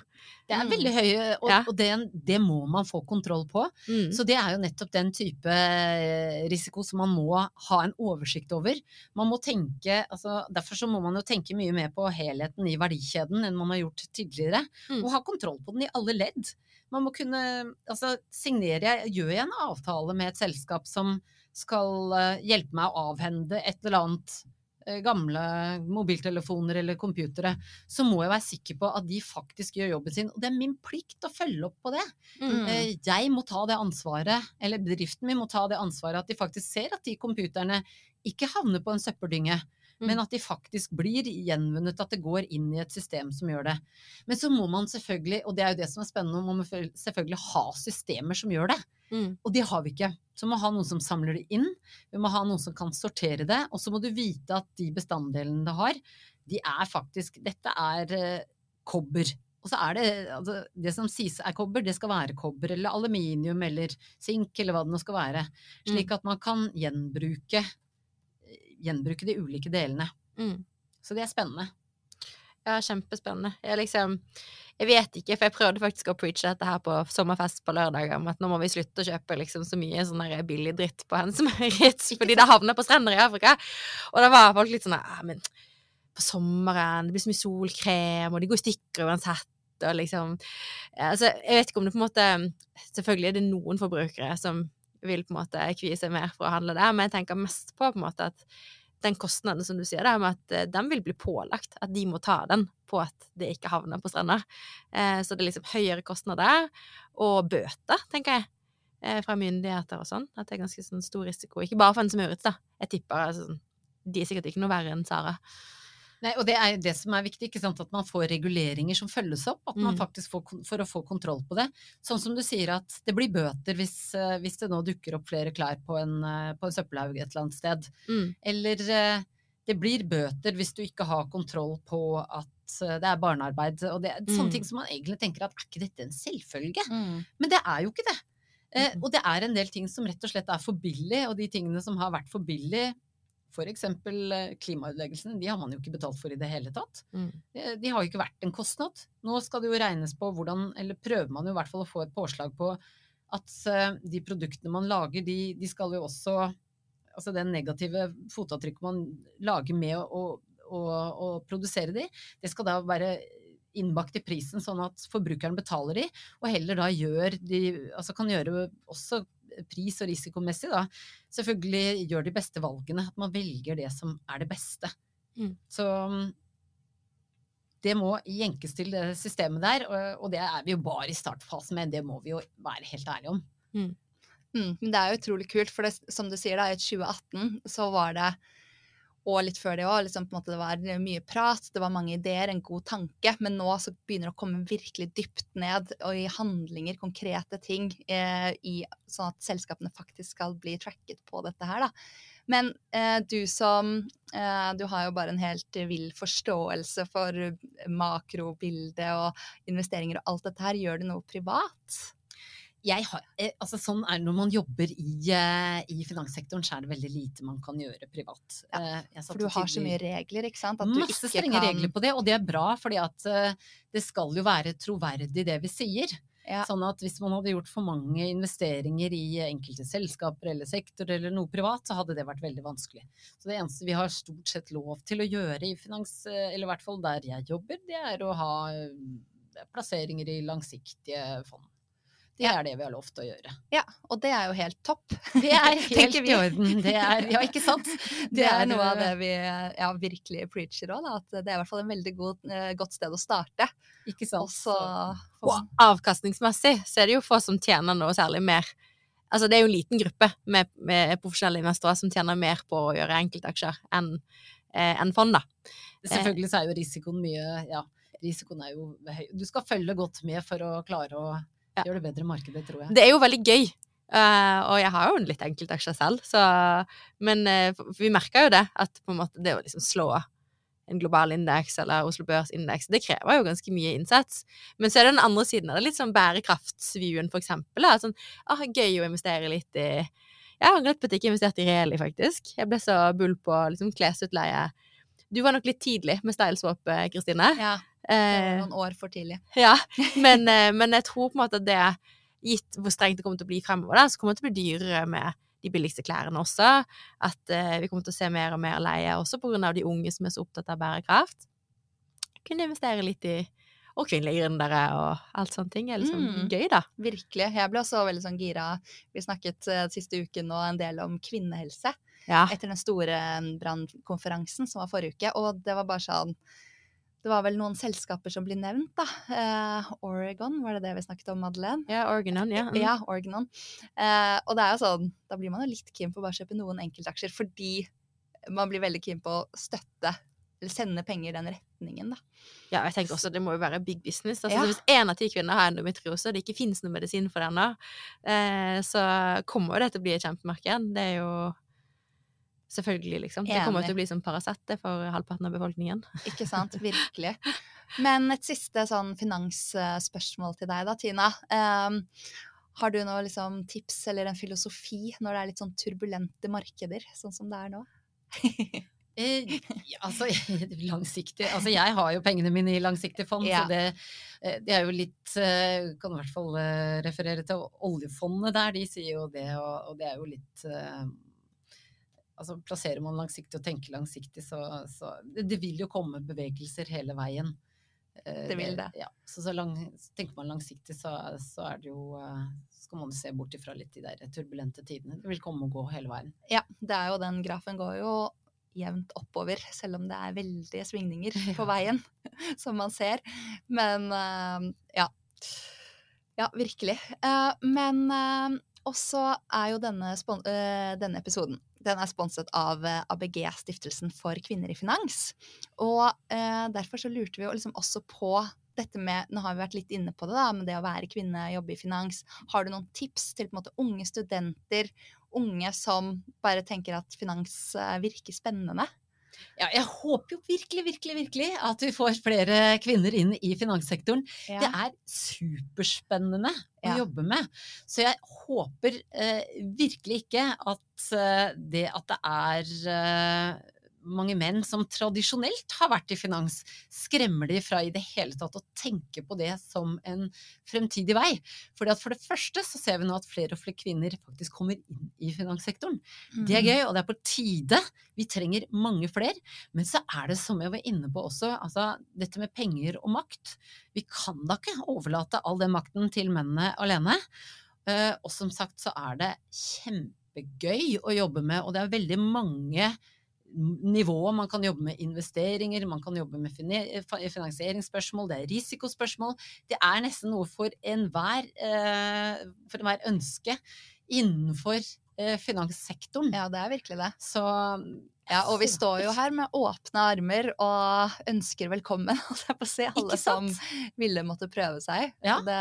Det er Mm. veldig høy, og, Ja. og det, det må man få kontroll på. Mm. Så det er jo nettopp den type eh, risiko som man må ha en oversikt over. Man må tenke, altså Derfor så må man jo tenke mye mer på helheten i verdikjeden enn man har gjort tidligere. Mm. Og ha kontroll på den i alle ledd. Man må kunne altså Signerer jeg, gjør jeg en avtale med et selskap som skal eh, hjelpe meg å avhende et eller annet eh, gamle mobiltelefoner eller computere, så må jeg være sikker på at de faktisk gjør jobben sin. Og det er min plikt å følge opp på det. Mm. Eh, Jeg må ta det ansvaret, eller bedriften min må ta det ansvaret at de faktisk ser at de computerne ikke havner på en søppeldynge. Men at de faktisk blir gjenvunnet, at det går inn i et system som gjør det. Men så må man selvfølgelig, og det er jo det som er spennende, man må selvfølgelig ha systemer som gjør det. Mm. Og det har vi ikke. Så vi må ha noen som samler det inn, vi må ha noen som kan sortere det, og så må du vite at de bestanddelene det har, de er faktisk Dette er eh, kobber. Og så er det altså, Det som sies er kobber, det skal være kobber eller aluminium eller sink eller hva det nå skal være. Slik at man kan gjenbruke, gjenbruke de ulike delene. Mm. Så det er spennende. Ja, kjempespennende. Jeg liksom Jeg vet ikke, for jeg prøvde faktisk å preache dette her på sommerfest på lørdag om at nå må vi slutte å kjøpe liksom så mye sånn billig dritt på Hennes Maurits, fordi det havner på strender i Afrika. Og da var folk litt sånn ja, men på sommeren, det blir så mye solkrem, og de går i stykker uansett. Og liksom altså, Jeg vet ikke om det på en måte Selvfølgelig er det noen forbrukere som vil på en måte kvie seg mer for å handle der. men jeg tenker mest på på en måte at den kostnaden som du sier der, med at eh, den vil bli pålagt, at de må ta den på at det ikke havner på strender. Eh, så det er liksom høyere kostnader, og bøter, tenker jeg, eh, fra myndigheter og sånn. At det er ganske sånn stor risiko. Ikke bare for en som Maurits, da. Jeg tipper altså, sånn, de er sikkert ikke noe verre enn Sara. Nei, og det er det som er viktig, ikke sant? at man får reguleringer som følges opp. At man Mm. faktisk får, For å få kontroll på det. Sånn som du sier at det blir bøter hvis, eh, hvis det nå dukker opp flere klær på en, eh, på en søppelhaug et eller annet sted. Mm. Eller eh, det blir bøter hvis du ikke har kontroll på at det er barnearbeid. Og det er sånne Mm. ting som man egentlig tenker at er ikke dette en selvfølge? Mm. Men det er jo ikke det. Eh, og det er en del ting som rett og slett er for billig, og de tingene som har vært for billig, f.eks. klimaødeleggelsene, de har man jo ikke betalt for i det hele tatt. Mm. Eh, De har jo ikke vært en kostnad. Nå skal det jo regnes på hvordan, eller prøver man jo i hvert fall å få et påslag på at eh, de produktene man lager, de, de skal jo også Altså det negative fotavtrykket man lager med å, å, å produsere de, det skal da være innbakt i prisen, sånn at forbrukeren betaler de, og heller da gjør de Altså kan gjøre også pris- og risikomessig, da. Selvfølgelig gjør de beste valgene. At man velger det som er det beste. Mm. Så det må jenkes til det systemet der, og, det er vi jo bare i startfasen med. Det må vi jo være helt ærlige om. Mm, men det er jo utrolig kult, for det, som du sier, da, i 2018 så var det og litt før det òg. Liksom, det var mye prat, det var mange ideer, en god tanke. Men nå så begynner det å komme virkelig dypt ned og i handlinger, konkrete ting, eh, i, sånn at selskapene faktisk skal bli tracket på dette her. Da. Men eh, du som eh, Du har jo bare en helt vill forståelse for makrobildet og investeringer og alt dette her. Gjør du noe privat? Jeg har, eh, altså sånn er det når man jobber i, eh, i finanssektoren, så er det veldig lite man kan gjøre privat. Ja, Eh, For du har så mye regler, ikke sant? At du Masse strenge kan regler på det, og det er bra, fordi at det skal jo være troverdig det vi sier. Ja. Sånn at hvis man hadde gjort for mange investeringer i enkelte selskaper eller sektorer eller noe privat, så hadde det vært veldig vanskelig. Så det eneste vi har stort sett lov til å gjøre i finans, eller i hvert fall der jeg jobber, det er å ha plasseringer i langsiktige fond. Det er det vi har lov til å gjøre. Ja, og det er jo helt topp. Det er helt i orden. Det er, ja, ikke sant? Det er noe av eh, det vi ja, virkelig preacher òg, at det er i hvert fall en veldig god, eh, godt sted å starte. Ikke sant? Også, Og avkastningsmessig så er det jo få som tjener noe særlig mer. Altså det er jo en liten gruppe med, med profesjonelle investorer som tjener mer på å gjøre enkeltaksjer enn en fond, da. Selvfølgelig så er jo risikoen mye Ja, risikoen er jo høy. Du skal følge godt med for å klare å Ja. gjør det bedre markedet, tror jeg. Det er jo veldig gøy. Uh, og jeg har jo en litt enkeltaksjer selv, så Men for vi merker jo det, at måte det å liksom slå en global indeks eller Oslo Børs-indeks, det krever jo ganske mye innsats. Men så er det den andre siden av det, litt sånn bærekraftsviewen, for eksempel. Da. Sånn, ah, gøy å investere litt i Jeg har angret på at jeg ikke investerte i Reli, faktisk. Jeg ble så bull på liksom, klesutleie. Du var nok litt tidlig med styleswap, eh, Kristine. ja, noen år for tidlig. ja, men, eh, men jeg tror på en måte at det, gitt hvor strengt det kommer til å bli fremover, da, så kommer det til å bli dyrere med de billigste klærne også. At eh, vi kommer til å se mer og mer leie, også av de unge som er så opptatt av bærekraft. Kunne investere litt i Og kvinnelige gründere og alt sånne ting. er liksom Mm. gøy, da. Virkelig. Jeg ble også veldig sånn gira. Vi snakket uh, siste uken nå en del om kvinnehelse. Ja. etter den store brannkonferansen som var forrige uke. Og det var bare sånn Det var vel noen selskaper som ble nevnt, da. Eh, Oregon, var det det vi snakket om, Madeleine? ja, Organon, ja. Mm. Ja, Organon. Eh, og det er jo sånn, da blir man jo litt keen på å bare kjøpe noen enkeltaksjer, fordi man blir veldig keen på å støtte, eller sende penger i den retningen, da. Ja, jeg tenker også det må jo være big business. Altså, Ja. Hvis én av ti kvinner har endometriose, og det ikke finnes noen medisin for ennå, eh, så kommer jo det til å bli et kjempemarked. Det er jo selvfølgelig, liksom. Det kommer til å bli som Paracet for halvparten av befolkningen. Ikke sant? Virkelig. Men et siste sånn finansspørsmål til deg da, Tina. Um, har du noe liksom tips eller en filosofi når det er litt sånn turbulente markeder, sånn som det er nå? Eh, altså, langsiktig Altså, jeg har jo pengene mine i langsiktig fond, Ja. så det, eh, det er jo litt eh, Kan i hvert fall eh, referere til oljefondet der, de sier jo det, og, og det er jo litt Altså, plasserer man langsiktig og tenker langsiktig, så, så det, det vil jo komme bevegelser hele veien. Eh, Det vil det. Ja, så, så lang, tenker man langsiktig, så, så er det jo eh, skal man se bort ifra litt de der turbulente tidene. Det vil komme og gå hele veien. Ja, det er jo den grafen går jo jevnt oppover, selv om det er veldige svingninger på veien, som man ser. Men eh, ja. Ja, virkelig. Men også er jo denne, denne episoden den er sponset av eh, ABG, Stiftelsen for kvinner i finans. Og eh, derfor så lurte vi jo liksom også på dette med Nå har vi vært litt inne på det, da, med det å være kvinne, jobbe i finans. Har du noen tips til på en måte, unge studenter, unge som bare tenker at finans eh, virker spennende? Ja, jeg håper jo virkelig, virkelig, virkelig at vi får flere kvinner inn i finanssektoren. Det er superspennende å Ja. jobbe med. Så jeg håper eh, virkelig ikke at eh, det at det er eh, mange menn som tradisjonelt har vært i finans, skremmer de fra i det hele tatt å tenke på det som en fremtidig vei. Fordi at for det første så ser vi nå at flere og flere kvinner faktisk kommer inn i finanssektoren. Det er gøy, og det er på tide. Vi trenger mange flere. Men så er det som jeg var inne på også, altså dette med penger og makt. Vi kan da ikke overlate all den makten til mennene alene. Eh, og som sagt så er det kjempegøy å jobbe med, og det er veldig mange nivåer. Man kan jobbe med investeringer, man kan jobbe med finansieringsspørsmål, det er risikospørsmål. Det er nesten noe for enhver, eh, for enhver ønske innenfor eh, finanssektoren. Ja, det er virkelig det. Så Ja, og vi står jo her med åpne armer og ønsker velkommen, holdt jeg på å si, alle som ville måtte prøve seg. Ja. Det,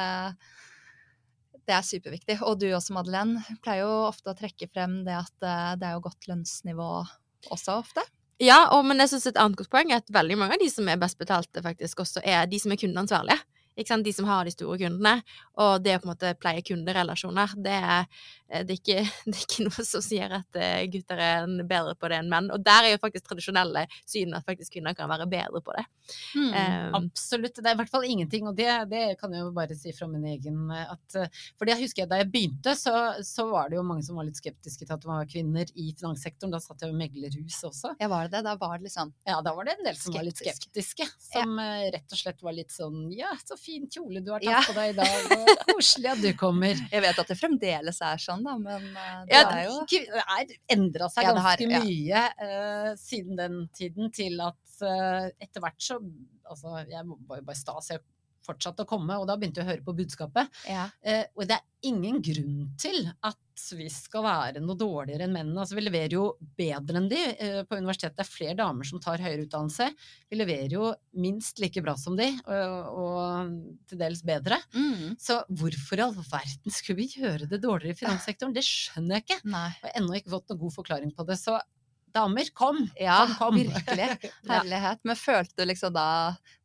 det er superviktig. Og du også, Madeleine, pleier jo ofte å trekke frem det at eh, det er jo godt lønnsnivå også ofte. Ja, og, men jeg synes et annet godt poeng er at veldig mange av de som er best betalte, faktisk også er de som er kundeansvarlige. Ikke sant? De som har de store kundene. Og det å på en måte pleie kunderelasjoner, det er, eh, det er, ikke, det er ikke noe som sier at eh, gutter er bedre på det enn menn. Og der er jo faktisk tradisjonelle syn at faktisk kvinner kan være bedre på det. Mm. Um, Absolutt. Det er i hvert fall ingenting, og det, det kan jeg jo bare si fra min egen eh, at For det husker jeg da jeg begynte, så, så var det jo mange som var litt skeptiske til at det var kvinner i finanssektoren. Da satt jeg jo i meglerhuset også. Ja, var det det? Da var det litt sånn Ja, da var det en del som var litt skeptiske. Som ja. rett og slett var litt sånn Ja, så fin kjole du har tatt Ja. på deg i dag, og koselig at du kommer. Jeg vet at det fremdeles er sånn, da, men eh, det Ja, er jo det har endra seg Ja, ganske har- mye uh, siden den tiden til at uh, etter hvert så Altså, jeg var jo bare stas, jeg fortsatte å komme, og da begynte jeg å høre på budskapet. ja. Eh, og det er ingen grunn til at vi skal være noe dårligere enn mennene. Altså, vi leverer jo bedre enn de. Eh, på universitetet det er flere damer som tar høyere utdannelse. Vi leverer jo minst like bra som de, og, og til dels bedre. Mm. Så hvorfor i all verden skulle vi gjøre det dårligere i finanssektoren? Det skjønner jeg ikke. Nei. Og jeg har ennå ikke fått noen god forklaring på det. Så damer, kom! Ja, Kom, kom. virkelig. Herlighet. Men følte du liksom da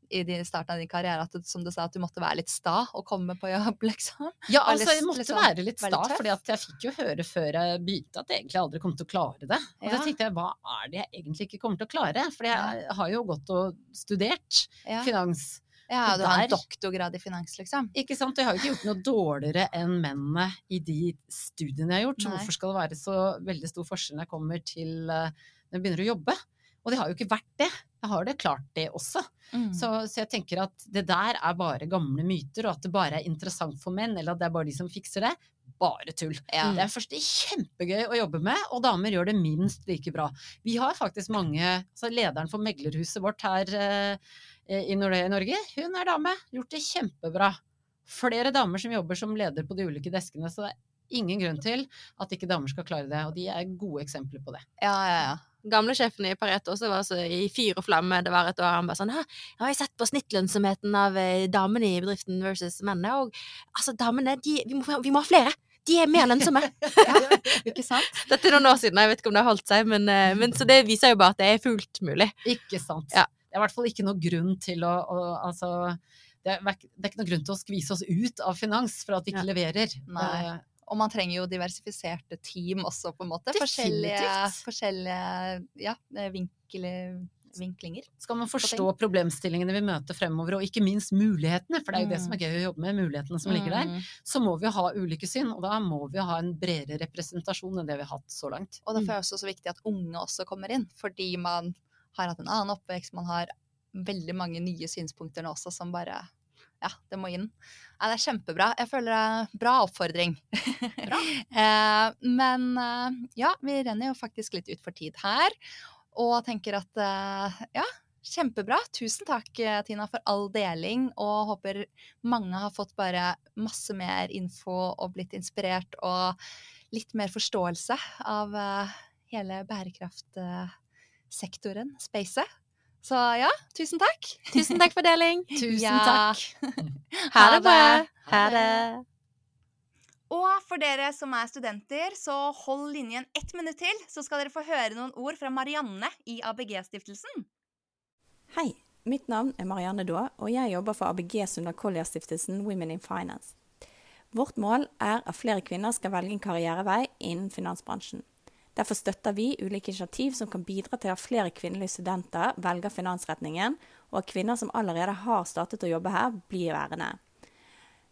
i din- starten av din karriere at som du sa, at du måtte være litt sta og komme på jobb, liksom? Ja, altså jeg måtte liksom være litt sta, for jeg fikk jo høre før jeg begynte at jeg egentlig aldri kom til å klare det. Og Ja. da tenkte jeg, hva er det jeg egentlig ikke kommer til å klare? For jeg har jo gått og studert Ja, finans. ja du har en doktorgrad i finans, liksom? Ikke sant? Jeg har jo ikke gjort noe dårligere enn mennene i de studiene jeg har gjort. Så Nei. hvorfor skal det være så veldig stor forskjell når jeg kommer til eh, når jeg begynner å jobbe? Og det har jo ikke vært det. Jeg har det klart det også. Mm. Så, så jeg tenker at det der er bare gamle myter, og at det bare er interessant for menn, eller at det er bare de som fikser det. bare tull. Ja. Det er først kjempegøy å jobbe med, og damer gjør det minst like bra. Vi har faktisk mange altså Lederen for meglerhuset vårt her eh, i Norge, hun er dame. Gjort det kjempebra. Flere damer som jobber som leder på de ulike deskene, så det er ingen grunn til at ikke damer skal klare det. Og de er gode eksempler på det. Ja, ja, ja. Gamle sjefen i Pareto også var så i fyr og flamme det var et år. Han bare sånn «Hæ, Jeg har jeg sett på snittlønnsomheten av eh, damene i bedriften versus mennene, og altså, damene, de, vi, må, vi må ha flere! De er mer lønnsomme! Ikke sant? Dette er noen år siden, jeg vet ikke om det har holdt seg, men, eh, men så det viser jo bare at det er fullt mulig. Ikke sant. Ja. Det er i hvert fall ikke noe grunn til å, å altså det er, det er ikke noe grunn til å skvise oss ut av finans for at vi ikke Ja. leverer. Nei. Eh, Og man trenger jo diversifiserte team også, på en måte. Forskjellige, forskjellige ja, vinkler, vinklinger. skal man forstå problemstillingene vi møter fremover, og ikke minst mulighetene, for det er jo det som Mm. er gøy å jobbe med, mulighetene som ligger der, Mm. så må vi ha ulike syn, og da må vi ha en bredere representasjon enn det vi har hatt så langt. Og derfor er det også så viktig at unge også kommer inn, fordi man har hatt en annen oppvekst, man har veldig mange nye synspunkter nå også som bare Ja, det må inn. Ja, det er kjempebra. Jeg føler det er bra oppfordring. Bra. eh, men eh, ja, vi renner jo faktisk litt ut for tid her, og tenker at eh, ja, Kjempebra. Tusen takk, eh, Tina, for all deling, og håper mange har fått bare masse mer info og blitt inspirert og litt mer forståelse av eh, hele bærekraftsektoren, spacet. Så ja, tusen takk. Tusen takk for deling. Tusen Ja. takk! Ha det bra. Ha det. Og for dere som er studenter, så hold linjen ett minutt til, så skal dere få høre noen ord fra Marianne i ABG-stiftelsen. Hei, mitt navn er Marianne Daa, og jeg jobber for ABG Sunda Collier-stiftelsen Women in Finance. Vårt mål er at flere kvinner skal velge en karrierevei innen finansbransjen. Derfor støtter vi ulike initiativ som kan bidra til at flere kvinnelige studenter velger finansretningen, og at kvinner som allerede har startet å jobbe her, blir værende.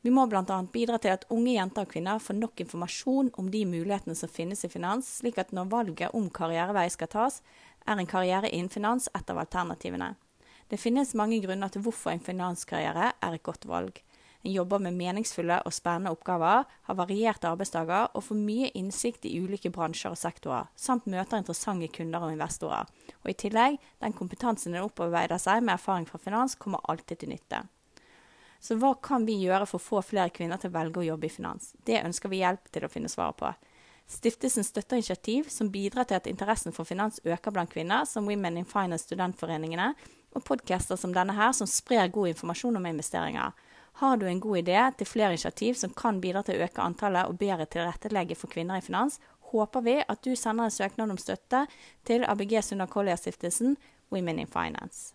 Vi må bl.a. bidra til at unge jenter og kvinner får nok informasjon om de mulighetene som finnes i finans, slik at når valget om karrierevei skal tas, er en karriere innen finans et av alternativene. Det finnes mange grunner til hvorfor en finanskarriere er et godt valg. En jobber med meningsfulle og spennende oppgaver, har varierte arbeidsdager og får mye innsikt i ulike bransjer og sektorer, samt møter interessante kunder og investorer. Og i tillegg, den kompetansen en opparbeider seg med erfaring fra finans, kommer alltid til nytte. Så hva kan vi gjøre for å få flere kvinner til å velge å jobbe i finans? Det ønsker vi hjelp til å finne svaret på. Stiftelsen støtter initiativ som bidrar til at interessen for finans øker blant kvinner, som Women in Finance studentforeningene, og podcaster som denne her, som sprer god informasjon om investeringer. Har du en god idé til flere initiativ som kan bidra til å øke antallet og bedre tilrettelegge for kvinner i finans, håper vi at du sender en søknad om støtte til ABG Sunda Collier-stiftelsen Women in Finance.